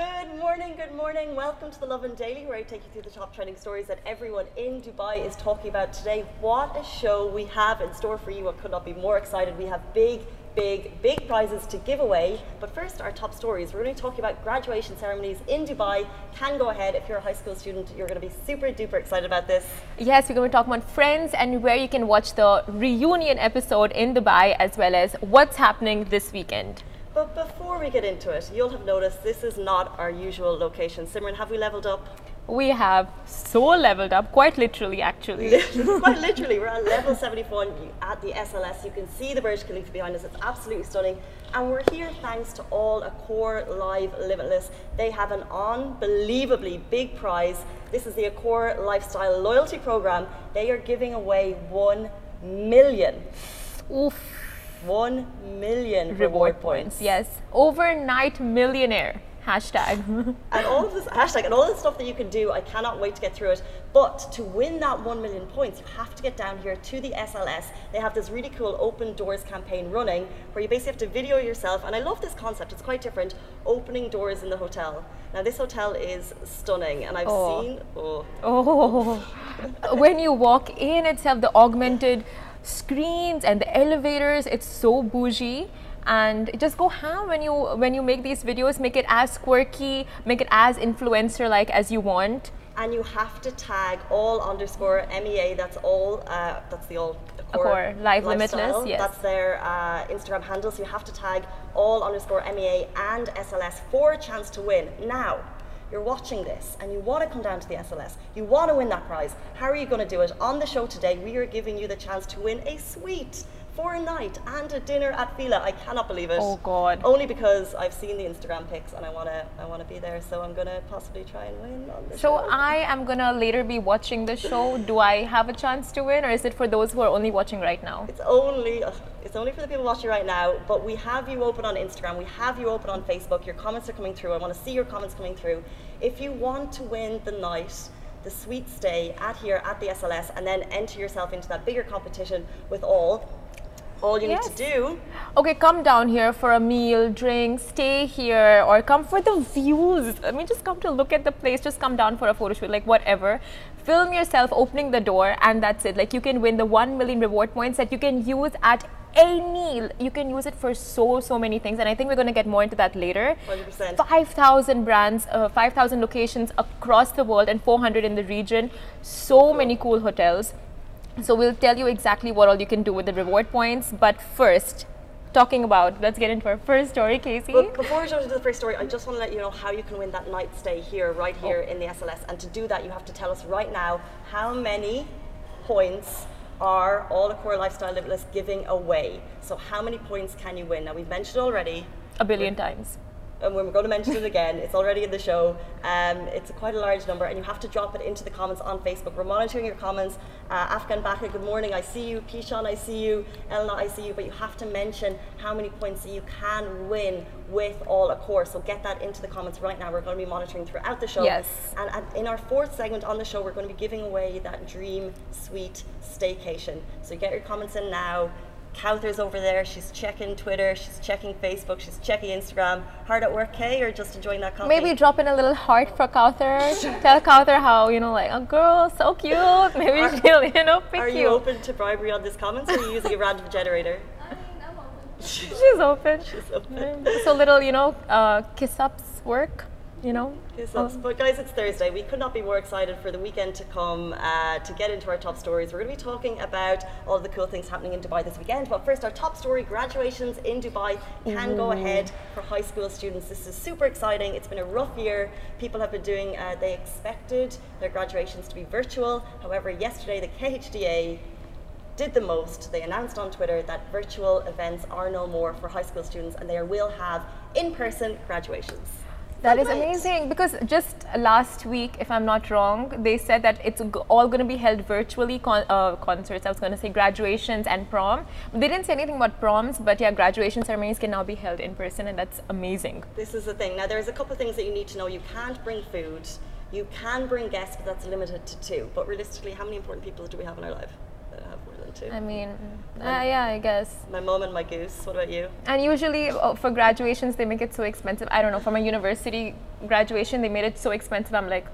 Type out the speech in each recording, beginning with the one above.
Good morning, good morning. Welcome to the Lovin Daily, where I take you through the top trending stories that everyone in Dubai is talking about today. What a show we have in store for you. I could not be more excited. We have big, big, big prizes to give away. But first, our top stories. We're going to talk about graduation ceremonies in Dubai. Can go ahead. If you're a high school student, you're going to be super duper excited about this. Yes, we're going to talk about friends and where you can watch the reunion episode in Dubai as well as what's happening this weekend. But before we get into it, you'll have noticed this is not our usual location. Simran, have we leveled up? We have so leveled up, quite literally, actually. Quite literally, we're at level 71 at the SLS. You can see the Burj Khalifa behind us. It's absolutely stunning. And we're here thanks to all Accor Live Limitless. They have an unbelievably big prize. This is the Accor Lifestyle Loyalty Program. They are giving away 1 million. Oof. 1 million Reward points, yes. Overnight millionaire. Hashtag. and all of this hashtag and all this stuff that you can do, I cannot wait to get through it. But to win that one million points, you have to get down here to the SLS. They have this really cool open doors campaign running where you basically have to video yourself. And I love this concept, it's quite different. Opening doors in the hotel. Now, this hotel is stunning, and I've Oh. seen. Oh, Oh, when you walk in itself, the augmented screens and the elevators, it's so bougie. And just go ham when you when you make these videos. Make it as quirky, make it as influencer like as you want. and you have to tag all underscore MEA. That's all. Uh, that's the all. core Live lifestyle. Limitless, yes. That's their uh, Instagram handle. So you have to tag all underscore MEA and SLS for a chance to win. Now. You're watching this and you want to come down to the SLS. You want to win that prize. How are you going to do it? On the show today, we are giving you the chance to win a suite for a night and a dinner at Villa. I cannot believe it. Oh, God. Only because I've seen the Instagram pics and I want to I want to be there. So I'm going to possibly try and win on So show. I am gonna later be watching the show. Do I have a chance to win, or is it for those who are only watching right now? It's only ugh, it's only for the people watching right now, but we have you open on Instagram, we have you open on Facebook. Your comments are coming through. I want to see your comments coming through. If you want to win the night, the sweet stay at here at the SLS, and then enter yourself into that bigger competition with all, all you Yes. need to do Okay, come down here for a meal, drink, stay here, or come for the views. I mean, just come to look at the place, just come down for a photo shoot, like whatever. Film yourself opening the door, and that's it. Like, you can win the 1 million reward points that you can use at any, you can use it for so, so many things. And I think we're going to get more into that later. 100%. 5,000 brands, uh, 5,000 locations across the world, and 400 in the region. So many cool hotels. So we'll tell you exactly what all you can do with the reward points. But first, talking about, let's get into our first story, Casey. But before we jump into the first story, I just want to let you know how you can win that night stay here, right oh. here Oh. in the SLS. And to do that, you have to tell us right now how many points are All Accor Lifestyle Limitless giving away. So how many points can you win? Now we've mentioned already, a billion times. And we're going to mention it again. It's already in the show. Um, it's quite a large number, and you have to drop it into the comments on Facebook. We're monitoring your comments. Uh, Afghan Baka, good morning. I see you. Kishan, I see you. Elna, I see you. But you have to mention how many points you can win with all Accor. So get that into the comments right now. We're going to be monitoring throughout the show. Yes. And, and in our fourth segment on the show, we're going to be giving away that dream suite staycation. So get your comments in now. Kauthar's over there. She's checking Twitter. She's checking Facebook. She's checking Instagram. Hard at work, Kay, or just enjoying that coffee? Maybe drop in a little heart for Kauthar. Tell Kauthar how, you know, like, a girl, so cute. Maybe Are- she'll, you know, pick Are you. you open to bribery on this comments, or are you using a random generator? She's open. She's open. Mm, So little, you know, uh, kiss ups work, you know. Kiss ups. But guys, it's Thursday. We could not be more excited for the weekend to come uh, to get into our top stories. We're going to be talking about all the cool things happening in Dubai this weekend. But first, our top story: graduations in Dubai can go ahead for high school students. This is super exciting. It's been a rough year. People have been doing. Uh, they expected their graduations to be virtual. However, yesterday the KHDA did the most. They announced on Twitter that virtual events are no more for high school students and they will have in person graduations. That is amazing because just last week, if I'm not wrong, they said that it's all going to be held virtually con- uh, concerts. I was going to say graduations and prom. They didn't say anything about proms, but yeah, graduation ceremonies can now be held in person, and that's amazing. This is the thing. Now, there's a couple of things that you need to know. You can't bring food. You can bring guests, but that's limited to two. But realistically, how many important people do we have in our life that have more than into? I mean, uh, yeah, I guess. my mom and my goose. What about you? And usually uh, for graduations, they make it so expensive. I don't know. For my university graduation, they made it so expensive. I'm like,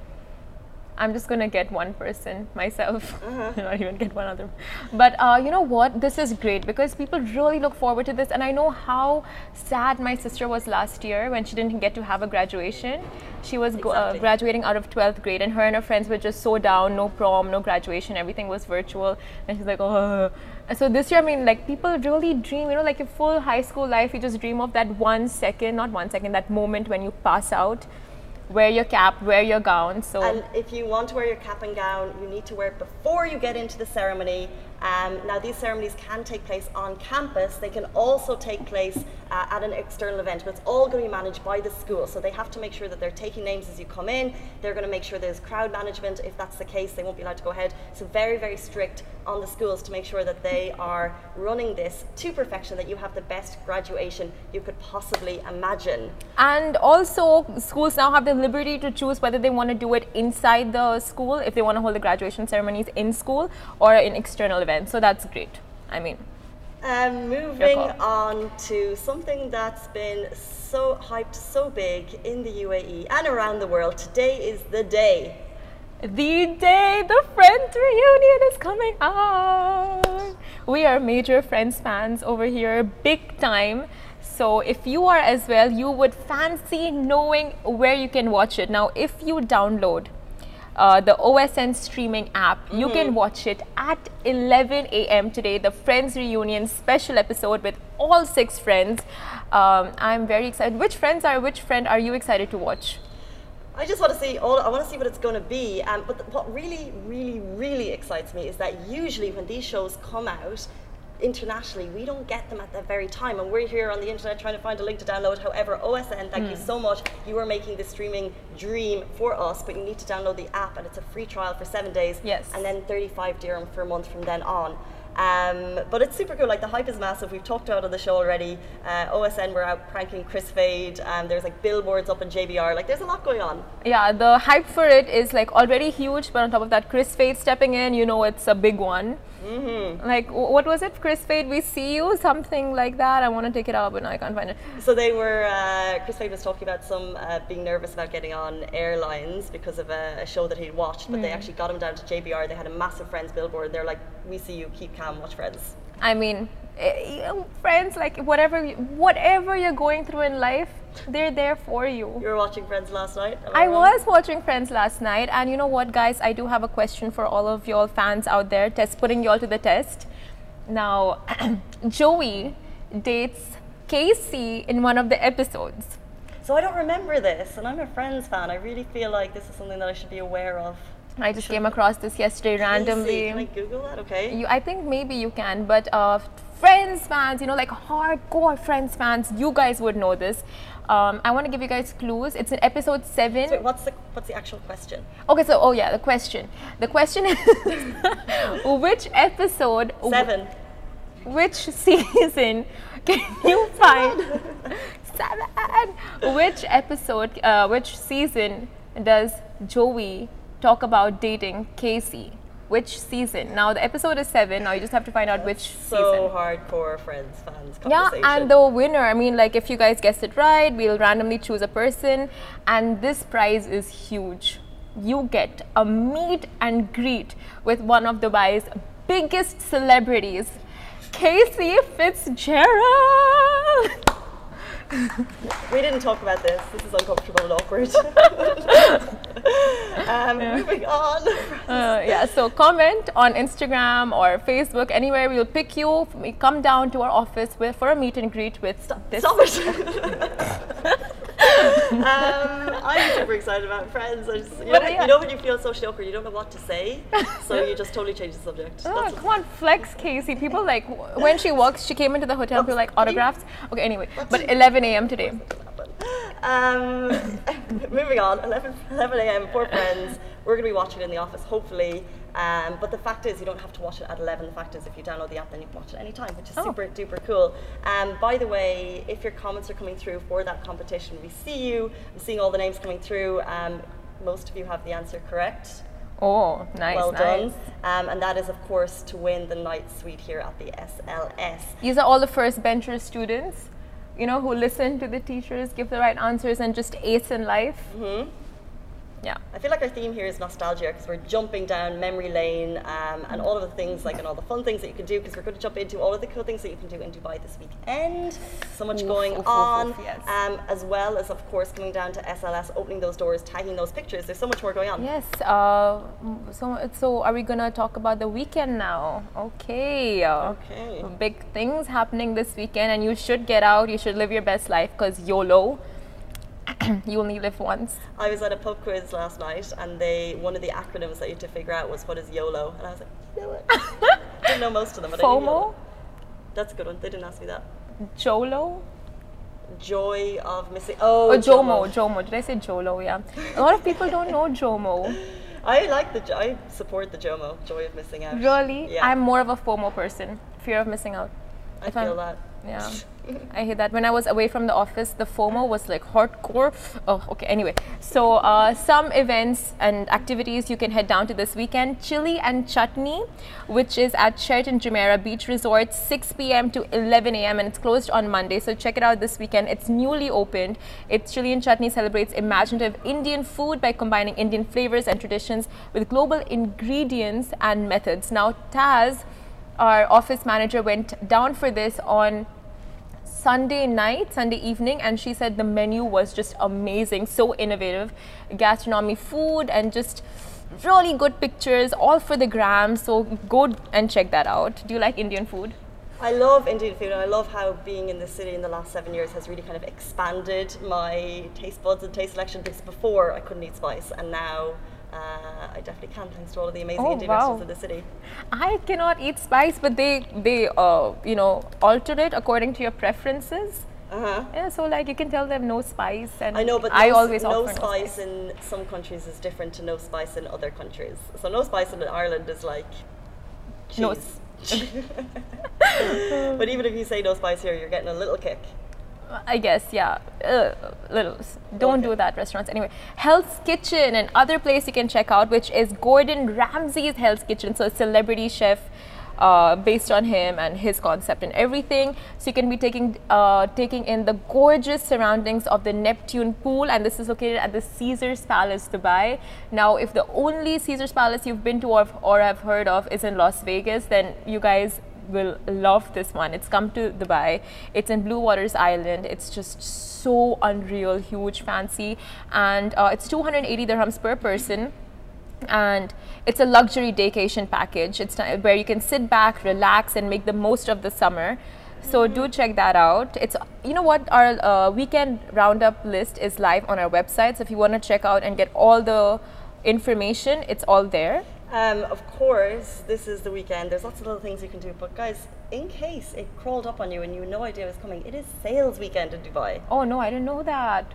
I'm just gonna get one person myself, not even get one other. But uh, you know what? This is great because people really look forward to this, and I know how sad my sister was last year when she didn't get to have a graduation. She was go- uh, graduating out of 12th grade, and her and her friends were just so down. No prom, no graduation, everything was virtual, and she's like, oh. So this year, I mean, like people really dream. You know, like your full high school life, you just dream of that one second, not one second, that moment when you pass out wear your cap, wear your gown. So And if you want to wear your cap and gown, you need to wear it before you get into the ceremony. Um, now, these ceremonies can take place on campus. They can also take place uh, at an external event, but it's all going to be managed by the school. So they have to make sure that they're taking names as you come in. They're going to make sure there's crowd management. If that's the case, they won't be allowed to go ahead. So very, very strict on the schools to make sure that they are running this to perfection, that you have the best graduation you could possibly imagine. and also schools now have the liberty to choose whether they want to do it inside the school if they want to hold the graduation ceremonies in school or in external events. So that's great. I mean, Um, moving on to something that's been so hyped, so big in the UAE and around the world. Today is the day. the day the Friends reunion is coming out. We are major Friends fans over here, big time. So if you are as well, you would fancy knowing where you can watch it. Now, if you download uh, the OSN streaming app, you can watch it at 11 a.m. today, the Friends reunion special episode with all six friends. Um, I'm very excited. Which friends are which friend are you excited to watch? I just want to see all. I want to see what it's going to be. Um, but th- what really, really, really excites me is that usually when these shows come out internationally, we don't get them at that very time, and we're here on the internet trying to find a link to download. However, OSN, thank you so much. You are making the streaming dream for us, but you need to download the app, and it's a free trial for seven days. Yes. And then 35 dirham for a month from then on. Um, but it's super cool. Like the hype is massive. We've talked about it on the show already. Uh, OSN were out pranking Kris Fade. Um, there's like billboards up in JBR. Like there's a lot going on. Yeah, the hype for it is like already huge, but on top of that, Kris Fade stepping in, you know, it's a big one. Mm-hmm. Like, what was it? Kris Fade, we see you, something like that. I want to take it out, but no, I can't find it. So they were. Uh, Kris Fade was talking about some uh, being nervous about getting on airlines because of a, a show that he'd watched, but they actually got him down to JBR. They had a massive Friends billboard. They're like, "We see you. Keep calm. Watch Friends." I mean, friends, like whatever, you, whatever you're going through in life, they're there for you. You were watching Friends last night. am I was watching Friends last night, and you know what, guys? I do have a question for all of y'all fans out there, test putting y'all to the test. Now, Joey dates Casey in one of the episodes. So I don't remember this, and I'm a Friends fan. I really feel like this is something that I should be aware of. I just came across this yesterday randomly. Casey, Can I Google that? Okay. You, I think maybe you can, but uh, Friends fans, you know, like hardcore Friends fans, you guys would know this. Um, I want to give you guys clues. It's in episode seven. What's the what's the actual question? Okay, so oh yeah, the question. The question is, which episode, Seven. which season can you find? Seven. Which episode, uh, which season does Joey talk about dating Casey? Which season? Now the episode is seven. Now you just have to find out which So season. hardcore Friends fans Yeah, and the winner, I mean, like if you guys guessed it right, we'll randomly choose a person, and this prize is huge. You get a meet and greet with one of Dubai's biggest celebrities, Casey Fitzgerald. We didn't talk about this. This is uncomfortable and awkward. um, Moving on. Uh, yeah, so comment on Instagram or Facebook, anywhere we'll pick you. We come down to our office with, for a meet and greet with this. Stop it. um, I'm super excited about Friends. I just, you, know, you- know when you feel socially awkward, you don't know what to say, so you just totally change the subject. Oh, That's- come on, flex, Casey. People like w- when she walks, she came into the hotel for like autographs. Okay, anyway, but 11 a.m. today. Um, moving on, 11, 11 a.m. for Friends. We're going to be watching it in the office, hopefully. Um, but the fact is, you don't have to watch it at 11. The fact is, if you download the app, then you can watch it anytime, which is Oh. super duper cool. Um, by the way, if your comments are coming through for that competition, we see you. I'm seeing all the names coming through. Um, most of you have the answer correct. Oh, nice. well nice. done. Um, and that is, of course, to win the night suite here at the SLS. These are all the first bencher students, you know, who listen to the teachers, give the right answers, and just ace in life. Mm-hmm. Yeah. I feel like our theme here is nostalgia because we're jumping down memory lane um, and all of the things like and all the fun things that you can do because we're going to jump into all of the cool things that you can do in Dubai this weekend. So much Oof, going oof, on, oof, yes. um, as well as of course coming down to SLS, opening those doors, tagging those pictures. There's so much more going on. Yes. Uh, so, so are we gonna talk about the weekend now? Okay. Okay. Big things happening this weekend, and you should get out. You should live your best life, cause YOLO. you only live once. I was at a pub quiz last night, and they one of the acronyms that you had to figure out was what is YOLO, and I was like, you know what? didn't know most of them, but I knew FOMO. That's a good one. They didn't ask me that. JOLO, Joy of missing. Oh, oh or JOMO. JOMO. Did I say JOLO? Yeah. A lot of people don't know JOMO. I like the. I support the JOMO, joy of missing out. Really? Yeah. I'm more of a FOMO person. Fear of missing out. I if I'm- feel that. Yeah. I hate that. When I was away from the office, the FOMO was like hardcore. Oh, okay. Anyway, so uh, some events and activities you can head down to this weekend. Chili and Chutney, which is at Sheraton Jumeirah Beach Resort, 6 p.m. to 11 a.m. and it's closed on Monday. So check it out this weekend. It's newly opened. It's Chili and Chutney celebrates imaginative Indian food by combining Indian flavors and traditions with global ingredients and methods. Now, Taz, our office manager, went down for this on Sunday night, Sunday evening, and she said the menu was just amazing, so innovative. Gastronomy, food, and just really good pictures, all for the gram. So go and check that out. Do you like Indian food? I love Indian food, and I love how being in the city in the last seven years has really kind of expanded my taste buds and taste selection. Because before I couldn't eat spice, and now uh, I definitely can, thanks to all of the amazing Oh, Indian wow. restaurants in the city. I cannot eat spice, but they they uh, you know alter it according to your preferences. Uh huh. Yeah, so like you can tell them no spice, and I know, but I no, always no offer spice in some countries is different to no spice in other countries. So no spice in Ireland is like cheese. No but even if you say no spice here, you're getting a little kick. I guess, yeah. Uh, littles. Don't Okay. do that, restaurants. Anyway, Hell's Kitchen, and other place you can check out, which is Gordon Ramsay's Hell's Kitchen. So, a celebrity chef uh, based on him and his concept and everything. So, you can be taking uh, taking in the gorgeous surroundings of the Neptune pool, and this is located at the Caesar's Palace, Dubai. Now, if the only Caesar's Palace you've been to or, or have heard of is in Las Vegas, then you guys will love this one. It's come to Dubai. It's in Blue Waters Island. It's just so unreal, huge, fancy, and uh, it's 280 dirhams per person. And it's a luxury vacation package. It's where you can sit back, relax, and make the most of the summer. So do check that out. It's you know what our uh, weekend roundup list is live on our website. So if you want to check out and get all the information, it's all there. Um, of course, this is the weekend. There's lots of little things you can do, but guys, in case it crawled up on you and you had no idea it was coming, it is sales weekend in Dubai. Oh no, I didn't know that.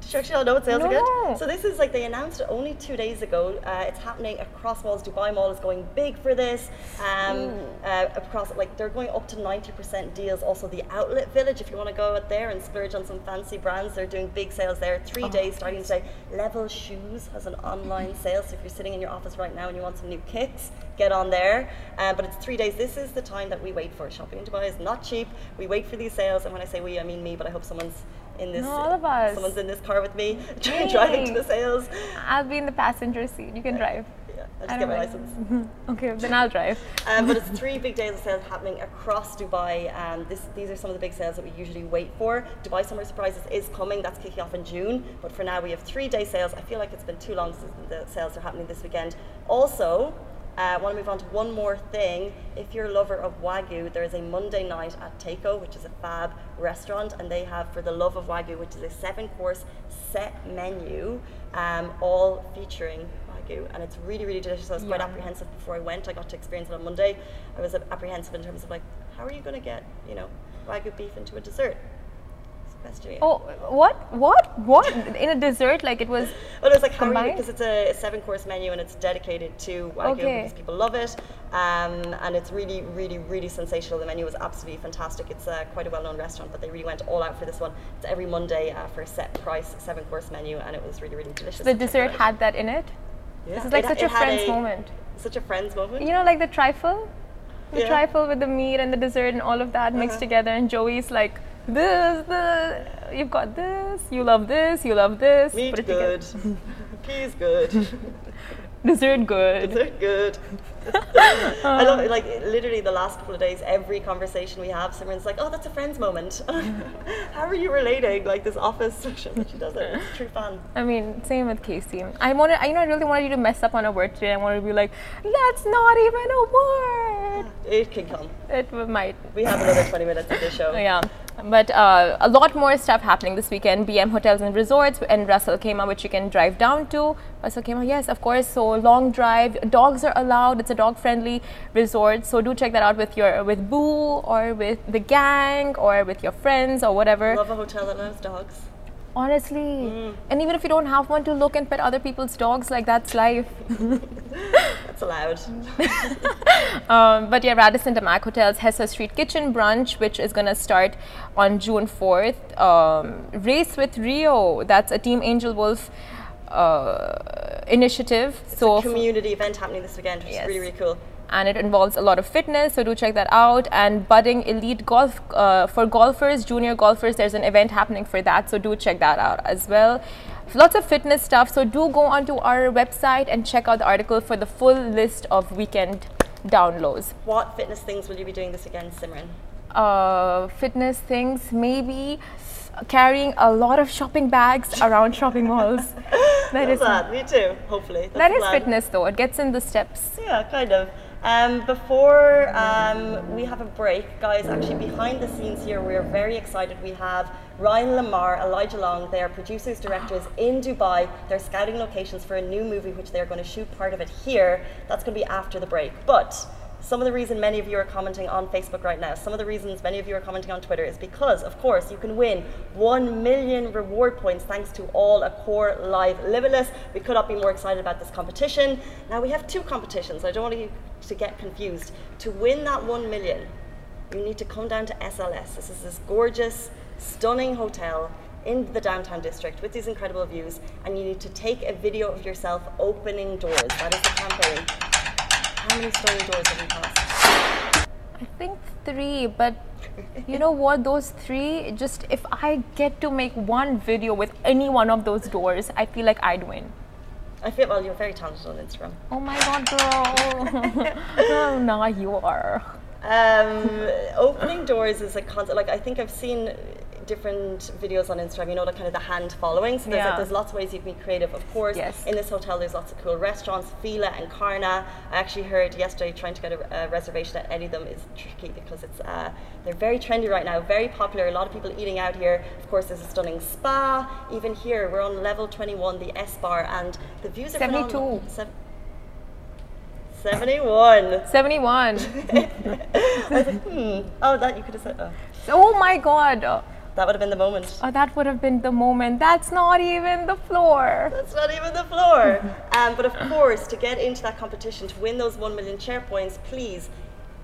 Did you actually not know what sales No. weekend? So this is like they announced it only two days ago. Uh, it's happening across malls. Dubai Mall is going big for this. Um, uh, across like they're going up to 90% deals. Also the Outlet Village, if you want to go out there and splurge on some fancy brands, they're doing big sales there. Three days starting today. Level Shoes has an online sale. So if you're sitting in your office right now and you want some new kicks, get on there. Um, but it's three days. This is the time that we wait for. Shopping in Dubai is not cheap. We wait for these sales, and when I say we, I mean me. But I hope someone's in this. No, all of us. Someone's in this car with me, driving to the sales. I'll be in the passenger seat. You can drive. Yeah, I I just get my mind. license. Okay, then I'll drive. Um, but it's three big days of sales happening across Dubai. Um, this, these are some of the big sales that we usually wait for. Dubai Summer Surprises is coming. That's kicking off in June. But for now, we have three day sales. I feel like it's been too long since the sales are happening this weekend. Also, I uh, want to move on to one more thing. If you're a lover of Wagyu, there is a Monday night at Teiko, which is a fab restaurant, and they have For the Love of Wagyu, which is a seven course set menu, um, all featuring Wagyu. And it's really, really delicious. I was quite apprehensive before I went. I got to experience it on Monday. I was apprehensive in terms of like, how are you going to get, you know, Wagyu beef into a dessert? It's a question. yeah. Oh, what? What? What? In a dessert? Like it was. Well, it was like how are you Combined? because it's a, a seven course menu and it's dedicated to Wagyu Okay. because people love it. Um, and it's really, really, really sensational. The menu was absolutely fantastic. It's uh, quite a well known restaurant, but they really went all out for this one. It's every Monday uh, for a set price, seven course menu, and it was really, really delicious. The So dessert had that in it. Yeah. This is like It- such it a friends moment. Such a friends moment. You know, like the trifle? The Yeah. trifle with the meat and the dessert and all of that mixed Uh-huh. together. And Joey's like, this, the you've got this, you love this, you love this. Meat put it together. good. Peas good. Dessert good. Dessert good. I love it. Like literally, the last couple of days, every conversation we have, someone's like, "Oh, that's a friend's moment." How are you relating? Like this office section that she does it. It's true fan. I mean, same with Casey. I wanted, I, you know, I really wanted you to mess up on a word today. I wanted to be like, that's not even a word. It can come. It might. We have another 20 minutes of the show. Yeah. But uh, a lot more stuff happening this weekend. BM Hotels and Resorts and Ras Al Khaimah, which you can drive down to. Ras Al Khaimah, yes, of course. So long drive. Dogs are allowed. It's a dog-friendly resort. So do check that out with your with Boo or with the gang or with your friends or whatever. Love a hotel that loves dogs. Honestly, and even if you don't have one to look and pet other people's dogs, like that's life. That's allowed. Um, but yeah, Radisson Damac Hotels Hessa Street Kitchen Brunch, which is going to start on June 4th. Um, Race with Rio, that's a Team Angel Wolf uh, initiative. so f- Community event happening this weekend, which Yes. is really, really cool. and it involves a lot of fitness, so do check that out. And budding elite golf uh, for golfers, junior golfers, there's an event happening for that, so do check that out as well. Lots of fitness stuff, so do go onto our website and check out the article for the full list of weekend downloads. What fitness things will you be doing this weekend, Simran? uh, fitness things, maybe carrying a lot of shopping bags around shopping malls. That is that. Me too. Hopefully. That's that is fitness though. It gets in the steps. Yeah, kind of. Um, before um, we have a break, guys, actually behind the scenes here, we're very excited. We have Rhyan LaMarr, Elijah Long, they are producers, directors in Dubai. They're scouting locations for a new movie, which they're going to shoot part of it here. That's going to be after the break. But some of the reason many of you are commenting on Facebook right now, some of the reasons many of you are commenting on Twitter is because, of course, you can win 1 million reward points thanks to all Accor Live Limitless. We could not be more excited about this competition. Now, we have two competitions. I don't want you to get confused. To win that 1 million, you need to come down to SLS. This is this gorgeous, stunning hotel in the downtown district with these incredible views, and you need to take a video of yourself opening doors. That is the campaign. How many stunning doors have you passed? I think three, but you know what? Those three, just if I get to make one video with any one of those doors, I feel like I'd win. I feel well. You're very talented on Instagram. Oh my god, girl! oh, now you are. Um, opening doors is a concept. Like I think I've seen different videos on Instagram. You know, the kind of the hand following. So there's, Yeah. like, there's lots of ways you can be creative. Of course, Yes. in this hotel, there's lots of cool restaurants. Fi'lia and Carna. I actually heard yesterday trying to get a, a reservation at any of them is tricky because it's uh, they're very trendy right now, very popular. A lot of people eating out here. Of course, there's a stunning spa. Even here, we're on level 21, the S bar, and the views are 72. phenomenal. Sev- 71. 71. Hmm. Oh, that you could have said. Oh. oh my god. Oh, That would have been the moment. Oh, that would have been the moment. That's not even the floor. That's not even the floor. Um, but of course, to get into that competition, to win those 1 million share points, please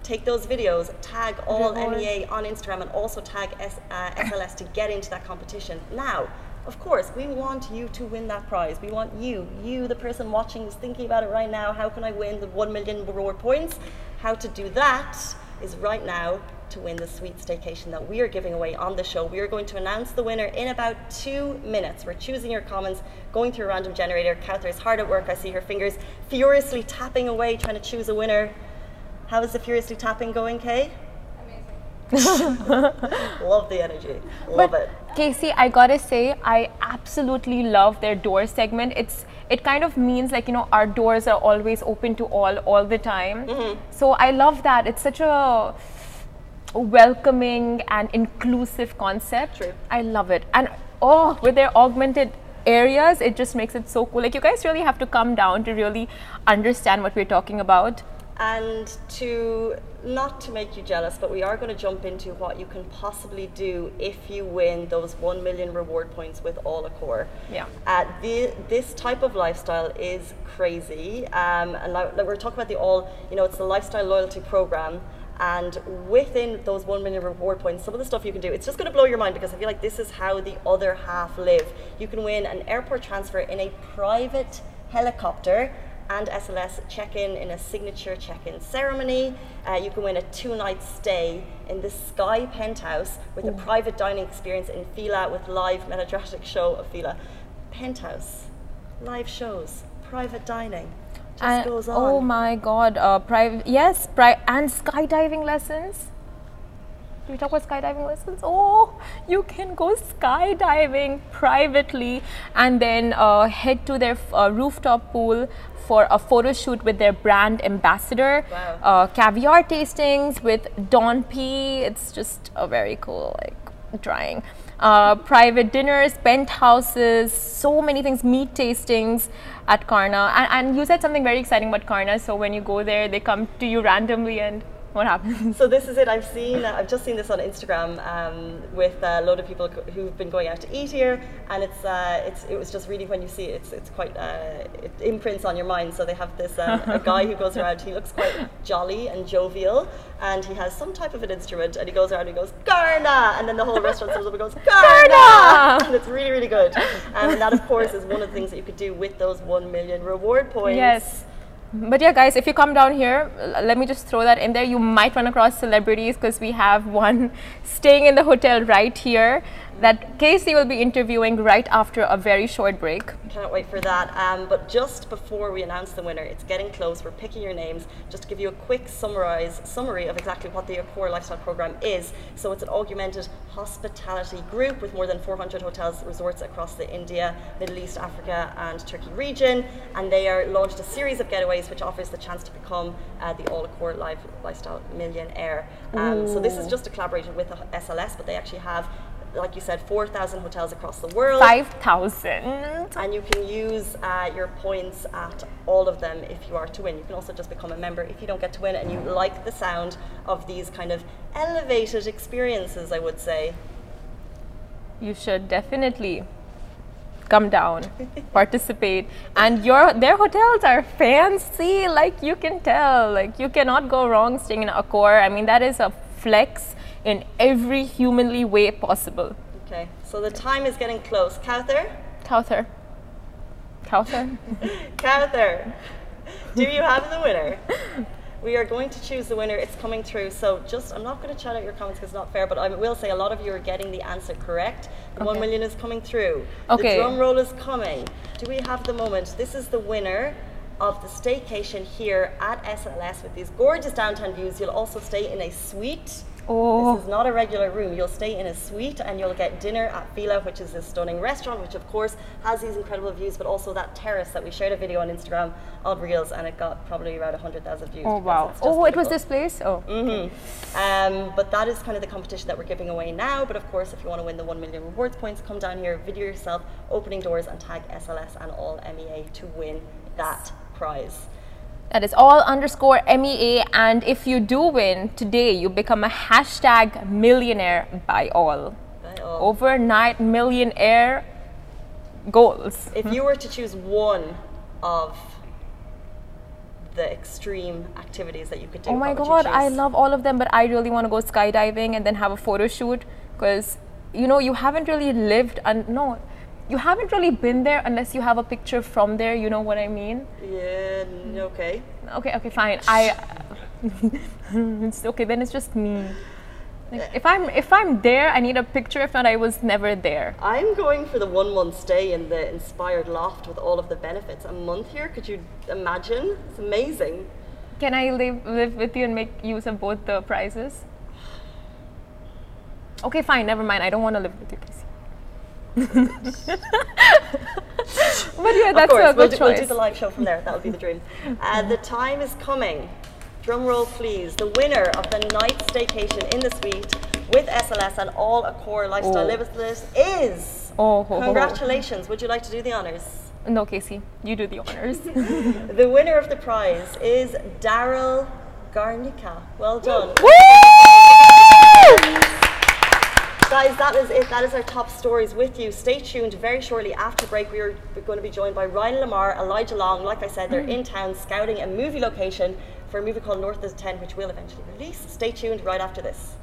take those videos, tag all Reward. MEA on Instagram, and also tag S, uh, SLS to get into that competition. Now, of course, we want you to win that prize. We want you, you, the person watching, who's thinking about it right now. How can I win the 1 million reward points? How to do that is right now to win the sweet staycation that we are giving away on the show. We are going to announce the winner in about two minutes. We're choosing your comments, going through a random generator. Kauthar is hard at work. I see her fingers furiously tapping away, trying to choose a winner. How is the furiously tapping going, Kay? Love the energy. Love but it. Casey, I gotta say, I absolutely love their door segment. It's it kind of means like you know our doors are always open to all all the time. Mm-hmm. So I love that. It's such a welcoming and inclusive concept. True. I love it. And oh, with their augmented areas, it just makes it so cool. Like you guys really have to come down to really understand what we're talking about. And to not to make you jealous, but we are going to jump into what you can possibly do if you win those 1 million reward points with All Accor. Yeah. Uh, the, this type of lifestyle is crazy. Um, and like, like we're talking about the All, you know, it's the lifestyle loyalty program. And within those 1 million reward points, some of the stuff you can do, it's just going to blow your mind because I feel like this is how the other half live. You can win an airport transfer in a private helicopter and SLS check in in a signature check in ceremony. Uh, you can win a two night stay in the Sky Penthouse with a private dining experience in Fi'lia with live melodramatic show of Fi'lia. Penthouse, live shows, private dining. Just And- goes on. oh my god, uh, private yes, pri- and skydiving lessons. Do we talk about skydiving lessons? Oh, you can go skydiving privately and then uh, head to their uh, rooftop pool for a photo shoot with their brand ambassador. Wow. Uh, caviar tastings with Dom P. It's just a very cool like drawing. Uh, private dinners, penthouses, so many things, meat tastings at Carna. And, and you said something very exciting about Carna. So when you go there, they come to you randomly, and what happens? So this is it. I've seen. I've just seen this on Instagram um, with a load of people who've been going out to eat here, and it's uh, it's it was just really when you see it, it's it's quite uh, it imprints on your mind. So they have this um, a guy who goes around. He looks quite jolly and jovial, and he has some type of an instrument, and he goes around and he goes Garna, and then the whole restaurant stands up and goes Garna, Garna! and it's really really good. Um, and that of course is one of the things that you could do with those one million reward points. Yes. But yeah, guys, if you come down here, let me just throw that in there. You might run across celebrities because we have one staying in the hotel right here that Casey will be interviewing right after a very short break. Can't wait for that. Um, but just before we announce the winner, it's getting close. We're picking your names. Just to give you a quick summarize summary of exactly what the Accor Lifestyle Program is. So it's an augmented hospitality group with more than 400 hotels, resorts across the India, Middle East, Africa, and Turkey region. And they are launched a series of getaways which offers the chance to become uh, the All Accor Life Lifestyle Millionaire. Um, so this is just a collaboration with the SLS, but they actually have. Like you said, 4,000 hotels across the world. 5,000. And you can use uh, your points at all of them if you are to win. You can also just become a member if you don't get to win and you like the sound of these kind of elevated experiences, I would say. You should definitely come down, participate. And your their hotels are fancy, like you can tell. Like you cannot go wrong staying in Accor. I mean, that is a flex in every humanly way possible. Okay, so the time is getting close. Kauthar? Kauthar. Kauthar. Kauthar, do you have the winner? We are going to choose the winner. It's coming through. So just, I'm not going to chat out your comments because it's not fair, but I will say a lot of you are getting the answer correct. The Okay. million is coming through. Okay. The drum roll is coming. Do we have the moment? This is the winner of the staycation here at SLS with these gorgeous downtown views. You'll also stay in a suite. Oh. This is not a regular room. You'll stay in a suite and you'll get dinner at Fi'lia, which is this stunning restaurant, which of course has these incredible views, but also that terrace that we shared a video on Instagram of Reels and it got probably around 100,000 views. Oh wow. Oh, it was this place. Oh. Um, but that is kind of the competition that we're giving away now. But of course, if you want to win the 1 million rewards points, come down here, video yourself, opening doors, and tag SLS and all MEA to win that prize. That is all underscore MEA. And if you do win today, you become a hashtag millionaire by all. By all. Overnight millionaire goals. If you were to choose one of the extreme activities that you could do, Oh my god, I love all of them, but I really want to go skydiving and then have a photo shoot because you know you haven't really lived and no, you haven't really been there unless you have a picture from there. You know what I mean? Yeah, okay. Okay, okay, fine. I it's okay. Then it's just me. Like, if I'm if I'm there, I need a picture. If not, I was never there. I'm going for the one month stay in the inspired loft with all of the benefits. A month here, could you imagine? It's amazing. Can I live live with you and make use of both the prizes? Okay, fine. Never mind. I don't want to live with you, Casey. but yeah, that's of course, a we'll good do, we'll choice. do the live show from there. That would be the dream. Uh, the time is coming. Drum roll, please. The winner of the night staycation in the suite with SLS and all Accor lifestyle Oh. limitless is. Oh, ho, ho, ho. Congratulations. Would you like to do the honors? No, Casey, you do the honors. The winner of the prize is Daryl Garnica. Well done. Guys, that is it. That is our top stories with you. Stay tuned. Very shortly after break, we are going to be joined by Rhyan LaMarr, Elijah Long. Like I said, they're hmm. in town scouting a movie location for a movie called North of the Ten, which we'll eventually release. Stay tuned right after this.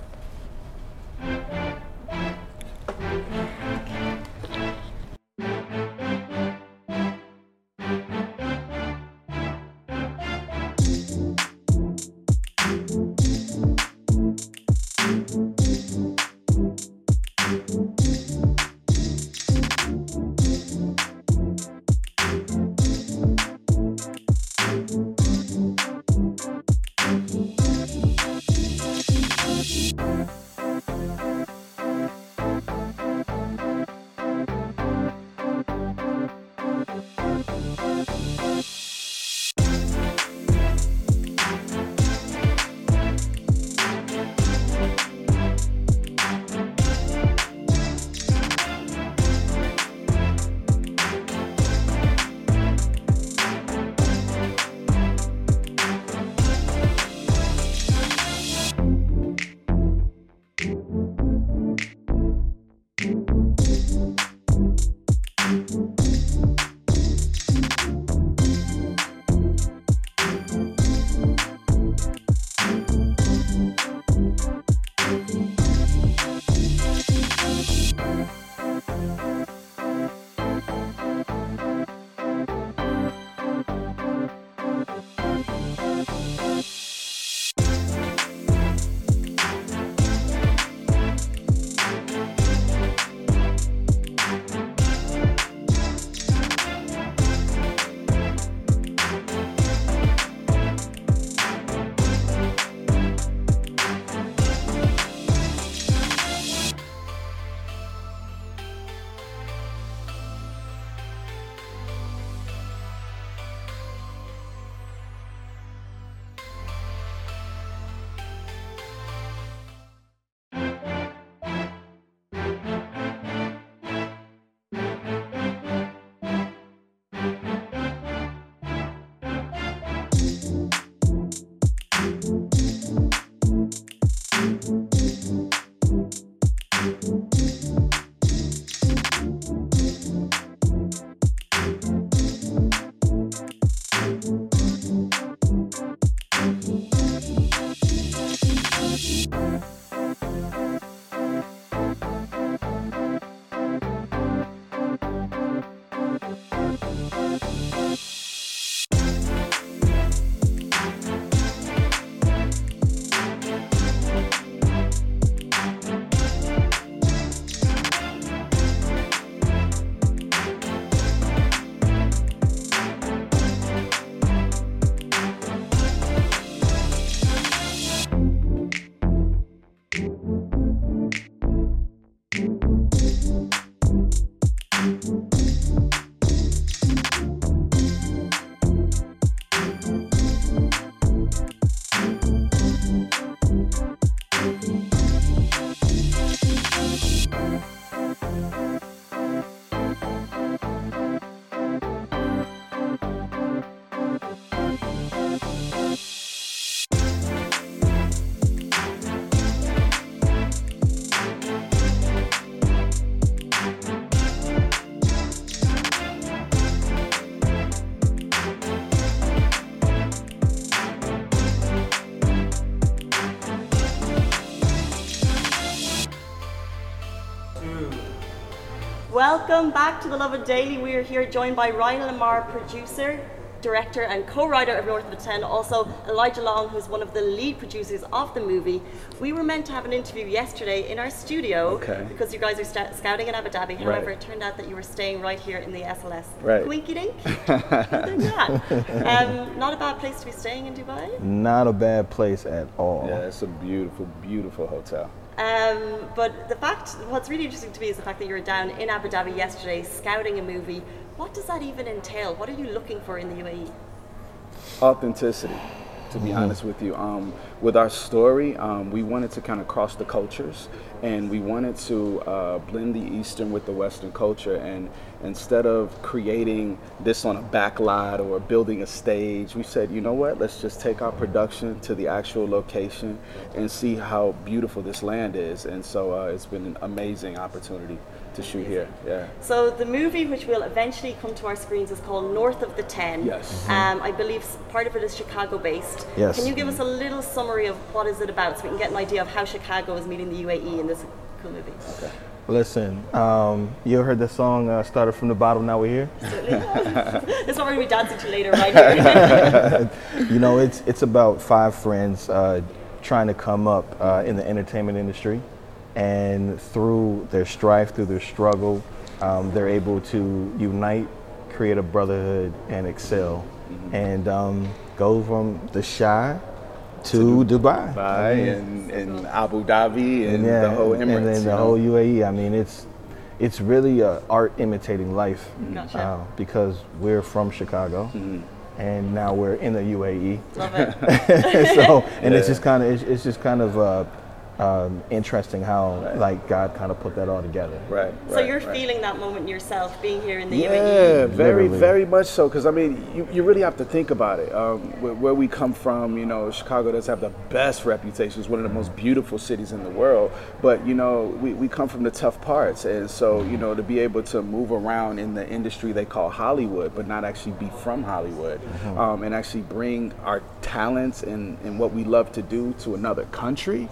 Welcome back to the Lovin Daily. We are here joined by Rhyan LaMarr, producer, director, and co-writer of North of the Ten. Also, Elijah Long, who's one of the lead producers of the movie. We were meant to have an interview yesterday in our studio Okay. because you guys are sta- scouting in Abu Dhabi. However, Right. it turned out that you were staying right here in the SLS. Right. Winky dink. Other than that, um, not a bad place to be staying in Dubai. Not a bad place at all. Yeah, it's a beautiful, beautiful hotel. Um, but the fact, what's really interesting to me is the fact that you were down in Abu Dhabi yesterday scouting a movie. What does that even entail? What are you looking for in the? UAE? Authenticity, to be honest with you. Um, with our story, um, we wanted to kind of cross the cultures and we wanted to uh, blend the Eastern with the Western culture. And instead of creating this on a back lot or building a stage, we said, you know what, let's just take our production to the actual location and see how beautiful this land is. And so uh, it's been an amazing opportunity to shoot here. Yeah. So the movie, which will eventually come to our screens, is called North of the Ten. Yes. Um, I believe part of it is Chicago-based. Yes. Can you give us a little summary of what is it about, so we can get an idea of how Chicago is meeting the UAE in this cool movie? Okay. Listen, um, you heard the song uh, "Started from the Bottom"? Now we're here. this is what we're going to be dancing to later, right you know, it's it's about five friends uh, trying to come up uh, in the entertainment industry, and through their strife, through their struggle, um, they're able to unite, create a brotherhood, and excel, and um, go from the shy to, Dubai. Dubai and, and Abu Dhabi and yeah, the whole Emirates. and then the know? whole UAE. I mean, it's it's really uh, art imitating life Gotcha. uh, because we're from Chicago, Mm-hmm. and now we're in the UAE. Love it. so, and it's just kind of it's, it's just kind of uh, um, interesting how like God kind of put that all together. Right. So right, you're right. feeling that moment yourself, being here in the? Yeah, UAE. very, Literally. very much so. Because I mean, you, you really have to think about it. Um, where, where we come from, you know, Chicago does have the best reputation. It's one of the most beautiful cities in the world. But you know, we, we come from the tough parts, and so you know, to be able to move around in the industry they call Hollywood, but not actually be from Hollywood, um, and actually bring our talents and, and what we love to do to another country.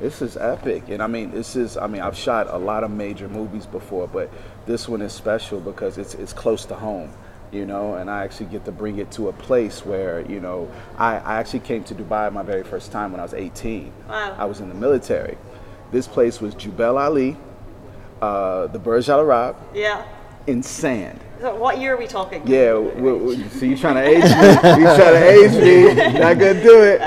This is epic, and I mean, this is. I mean, I've shot a lot of major movies before, but this one is special because it's it's close to home, you know. And I actually get to bring it to a place where, you know, I, I actually came to Dubai my very first time when I was 18. Wow. I was in the military. This place was Jebel Ali, uh, the Burj Al Arab, Yeah. in sand. So what year are we talking? Yeah, w- w- so you're trying to age me? You trying to age me? Not gonna do it.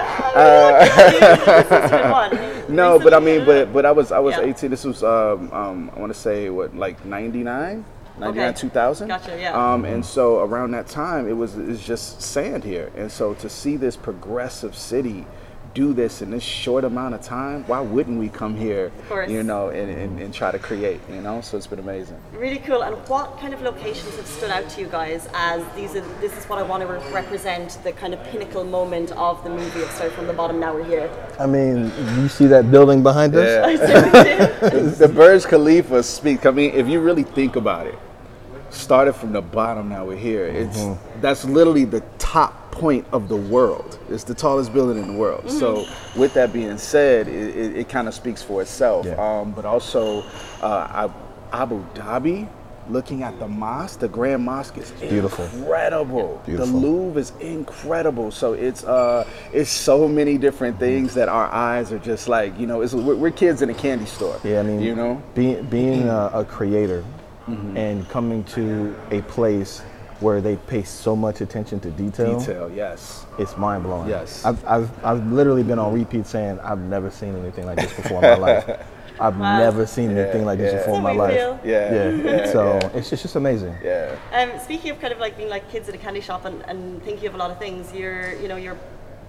No, but I mean, but but I was I was Yeah. 18. This was um, um I want to say what like 99, 99 Okay. 2000. Gotcha, yeah. Um, and so around that time, it was it's just sand here, and so to see this progressive city do this in this short amount of time, why wouldn't we come here? course. You know, and, and, and try to create. You know, so it's been amazing. Really cool. And what kind of locations have stood out to you guys as these are this is what I want to re- represent the kind of pinnacle moment of the movie of Start from the Bottom. Now we're here. I mean, you see that building behind us? Yeah. the Burj Khalifa speaks. I mean, if you really think about it, started from the bottom. Now we're here. It's Mm-hmm. that's literally the top point of the world. It's the tallest building in the world. So, with that being said, it, it, it kind of speaks for itself. Yeah. Um, but also, uh, Abu Dhabi. Looking at the mosque, the Grand Mosque is Beautiful. incredible. Beautiful. The Louvre is incredible. So it's uh, it's so many different things that our eyes are just like you know, it's we're, we're kids in a candy store. Yeah, I mean, you know, being being a, a creator Mm-hmm. and coming to a place where they pay so much attention to detail, detail. Yes. it's mind blowing. Yes. I've, I've I've literally been on repeat saying I've never seen anything like this before in my life. I've Wow. never seen anything like this yeah. before in my That's how we life. feel. Yeah. Yeah. yeah, so yeah, it's just, it's just amazing. yeah. Um, speaking of kind of like being like kids at a candy shop and, and thinking of a lot of things, you're you know you're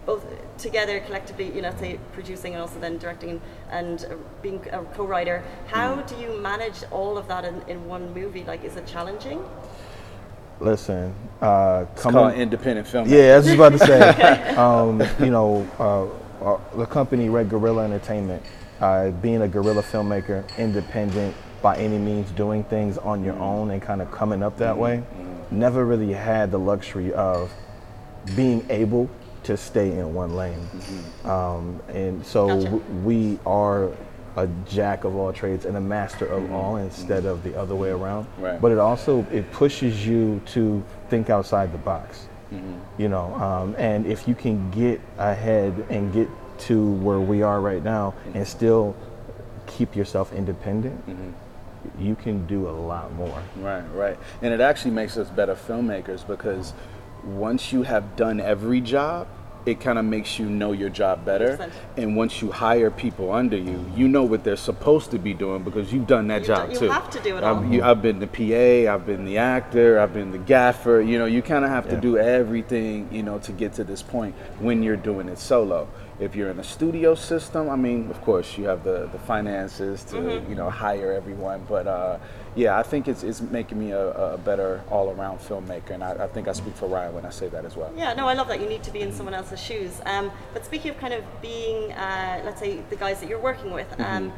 both together collectively, you know, say producing and also then directing and, and uh, being a co-writer. How Mm. do you manage all of that in, in one movie? Like, is it challenging? Listen, uh, It's coming. called independent film. Yeah, I was just about to say. um, you know, uh, uh, the company Red Gorilla Entertainment, uh, being a guerrilla filmmaker, independent by any means, doing things on your own and kind of coming up that way, never really had the luxury of being able to stay in one lane. Um, and so Gotcha. w- we are a jack of all trades and a master of mm-hmm. all instead of the other way around. Right. But it also it pushes you to think outside the box. Mm-hmm. You know, um, and if you can get ahead and get to where we are right now mm-hmm. and still keep yourself independent, you can do a lot more. Right, right. And it actually makes us better filmmakers because once you have done every job, it kind of makes you know your job better. 100%. And once you hire people under you, you know what they're supposed to be doing because you've done that You've job done- you too. have to do it I've, all. you- I've been the PA, I've been the actor, I've been the gaffer. You know, you kind of have to do everything, you know, to get to this point when you're doing it solo. If you're in a studio system, I mean, of course, you have the, the finances to, Mm-hmm. you know, hire everyone. But uh, yeah, I think it's, it's making me a, a better all around filmmaker. And I, I think I speak for Rhyan when I say that as well. Yeah, no, I love that. You need to be in someone else's shoes. Um, but speaking of kind of being, uh, let's say, the guys that you're working with, um,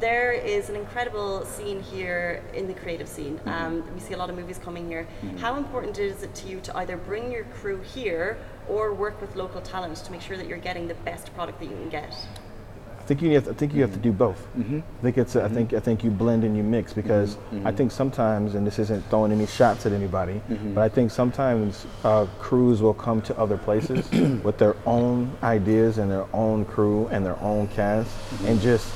there is an incredible scene here in the creative scene. Um, we see a lot of movies coming here. How important is it to you to either bring your crew here or work with local talent to make sure that you're getting the best product that you can get? I think you have. To, I think you have to do both. Mm-hmm. I think it's. a- I think. I think you blend and you mix because I think sometimes, and this isn't throwing any shots at anybody, Mm-hmm. but I think sometimes uh, crews will come to other places with their own ideas and their own crew and their own cast, Mm-hmm. and just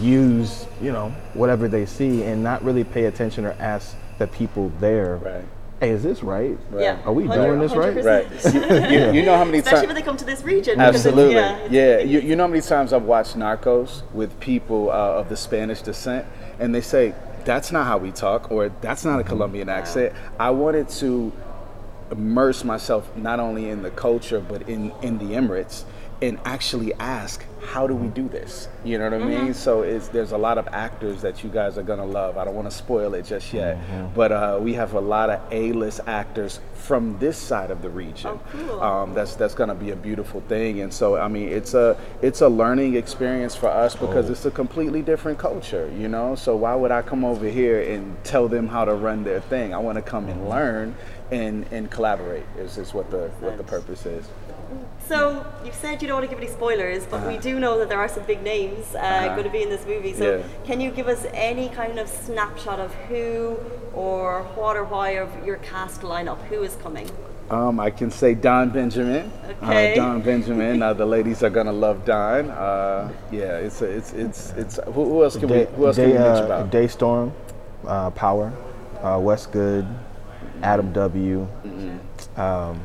use you know whatever they see and not really pay attention or ask the people there. Right. Hey, is this right? Yeah. Are we doing this right? Right. you, you- you know how many Especially times. when they come to this region. because it's- Absolutely. yeah, it's- Yeah. You, you know how many times I've watched Narcos with people uh, of the Spanish descent, and they say, that's not how we talk, or that's not a Colombian accent. I wanted to immerse myself not only in the culture, but in, in the Emirates, and actually ask, how do we do this? You know what I mean? So it's, there's a lot of actors that you guys are gonna love. I don't want to spoil it just yet, but uh, we have a lot of A-list actors from this side of the region. Oh, cool. Um, that's that's gonna be a beautiful thing, and so I mean, it's a it's a learning experience for us because it's a completely different culture, you know. So why would I come over here and tell them how to run their thing? I want to come and learn and and collaborate. Is is what the what the purpose is. So you've said you don't want to give any spoilers, but we do know that there are some big names uh, Uh-huh. going to be in this movie. So Yeah. can you give us any kind of snapshot of who or what or why of your cast lineup? Who is coming? Um, I can say Don Benjamin. Okay. Uh, Don Benjamin. Uh, the ladies are gonna love Don. Uh, yeah, it's a, it's it's it's. Who, who else can Day, we who else Day, can we mention uh, about? Daystorm, uh, Power, uh, West Good, Adam W. Mm-hmm. Um,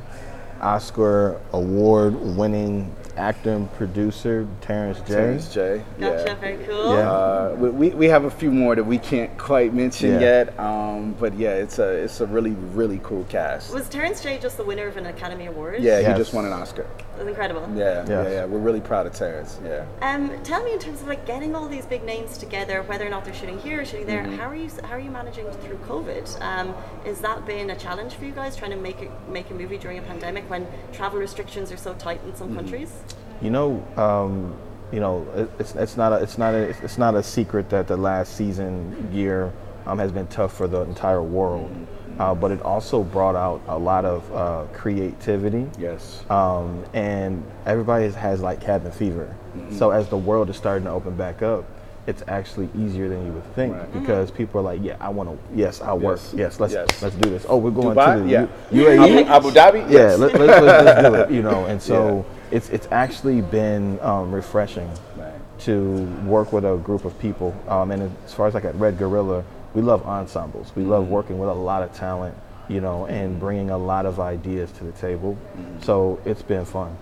Oscar award winning actor and producer Terrence J. Terrence J. Gotcha, Yeah. very cool. Yeah. Uh, we, we, we have a few more that we can't quite mention Yeah. yet, um, but yeah, it's a it's a really really cool cast. Was Terrence J just the winner of an Academy Award? Yeah, Yes. he just won an Oscar. That's incredible. Yeah, yeah, Yes. yeah. We're really proud of Terrence. Yeah. Um, tell me in terms of like getting all these big names together, whether or not they're shooting here or shooting there. Mm-hmm. How are you how are you managing through COVID? Um, has that been a challenge for you guys trying to make a, make a movie during a pandemic when travel restrictions are so tight in Mm-hmm. some countries? You know, um, you know, it's it's not a it's not a it's not a secret that the last season year um, has been tough for the entire world, uh, but it also brought out a lot of uh, creativity. Yes. um, and everybody has, has like cabin fever. So as the world is starting to open back up, it's actually easier than you would think Right. because people are like, yeah, I want to, yes, I'll work, Yes. yes, let's Yes. let's do this. Oh, we're going Dubai? to the Yeah. U- UAE. Abu, Abu Dhabi? yeah, Yes. let, let's, let's, let's do it. You know, and so it's it's actually been um, refreshing Right. to work with a group of people. Um, and as far as like at Red Gorilla, we love ensembles. We Mm-hmm. love working with a lot of talent, you know, and bringing a lot of ideas to the table. Mm-hmm. So it's been fun,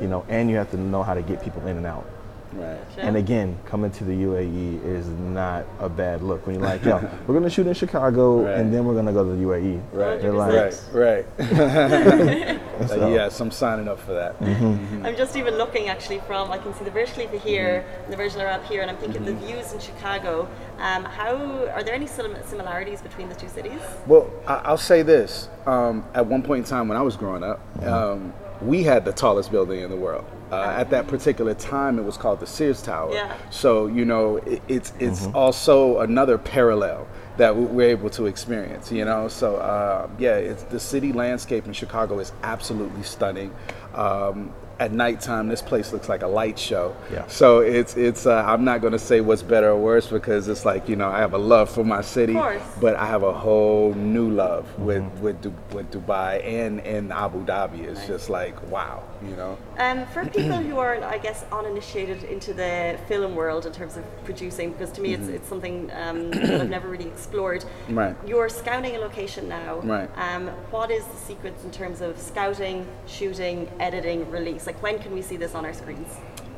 you know, and you have to know how to get people in and out. Right. And again, coming to the UAE is not a bad look. When you're like, yo, we're gonna shoot in Chicago, Right. and then we're gonna go to the UAE. Right. They're like, Right. Right. So- Uh, yes, I'm signing up for that. Mm-hmm. I'm just even looking actually from I can see the Burj Khalifa here Mm-hmm. and the Burj Al Arab here, and I'm thinking the views in Chicago. Um, how are there any similarities between the two cities? Well, I- I'll say this. Um, at one point in time when I was growing up, um, we had the tallest building in the world. Uh, at that particular time, it was called the Sears Tower. Yeah. So you know, it, it's it's also another parallel that we- we're able to experience. You know, so uh, yeah, it's the city landscape in Chicago is absolutely stunning. Um, at nighttime, this place looks like a light show. Yeah. So it's it's. Uh, I'm not going to say what's better or worse because it's like you know I have a love for my city, course. but I have a whole new love with with Du- with Dubai and and Abu Dhabi. It's just like wow, you know. Um, for people who are, I guess, uninitiated into the film world in terms of producing, because to me it's, it's something um, that I've never really explored. Mm-hmm. Right. You're scouting a location now. Right. Um, what is the secrets in terms of scouting, shooting, editing, release? Like when can we see this on our screens?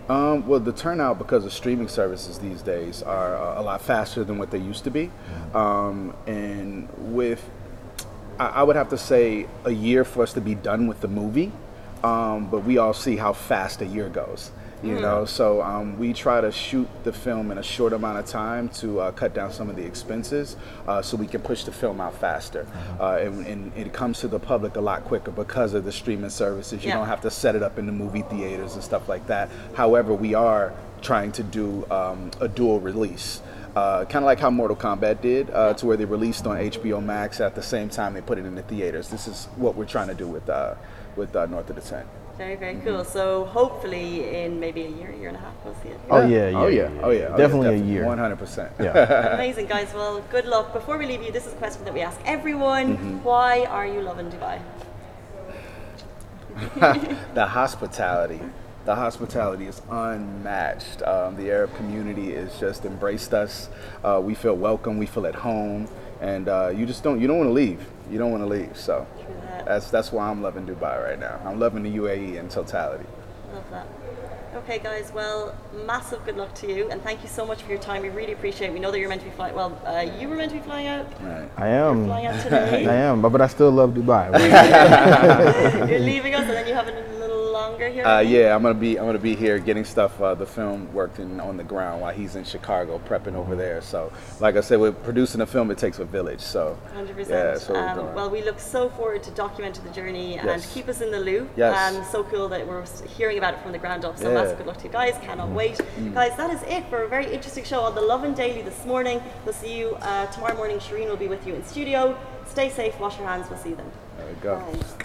Um, well, the turnout because of streaming services these days are uh, a lot faster than what they used to be, um, and with I, I would have to say a year for us to be done with the movie, um, but we all see how fast a year goes. You know, so um, we try to shoot the film in a short amount of time to uh, cut down some of the expenses, uh, so we can push the film out faster, uh, and, and it comes to the public a lot quicker because of the streaming services. You Yeah. don't have to set it up in the movie theaters and stuff like that. However, we are trying to do um, a dual release. Uh, kind of like how Mortal Kombat did, uh, to where they released on HBO Max at the same time they put it in the theaters. This is what we're trying to do with uh, with uh, North of the Ten. Very, very cool. So hopefully in maybe a year, year and a half, we'll see it. Oh yeah, yeah, oh yeah, yeah, oh yeah, definitely a year. one hundred percent. Yeah. Amazing, guys. Well, good luck. Before we leave you, this is a question that we ask everyone. Mm-hmm. Why are you loving Dubai? the hospitality. The hospitality is unmatched. Um, the Arab community has just embraced us. Uh, we feel welcome. We feel at home, and uh, you just don't. You don't want to leave. You don't want to leave. So that. that's that's why I'm loving Dubai right now. I'm loving the UAE in totality. Love that. Okay, guys. Well, massive good luck to you, and thank you so much for your time. We really appreciate. it. We know that you're meant to be flying. Well, uh, you were meant to be flying out. Right. I am. Flying out today. I am, but, but I still love Dubai. you're leaving us, and then you have a little longer here. Uh, yeah, I'm gonna be I'm gonna be here getting stuff. Uh, the film working on the ground while he's in Chicago prepping over there. So, like I said, we're producing a film. It takes a village. So, Hundred yeah, percent. that's what we're Um, well, we look so forward to documenting the journey and Yes. keep us in the loop. Yes. Um, so cool that we're hearing about it from the ground up. So Yeah. Mm. massive good luck to you guys. Cannot wait, guys. That is it for a very interesting show on the Lovin Daily this morning. We'll see you uh, tomorrow morning. Shireen will be with you in studio. Stay safe. Wash your hands. We'll see you then. there we go. Bye.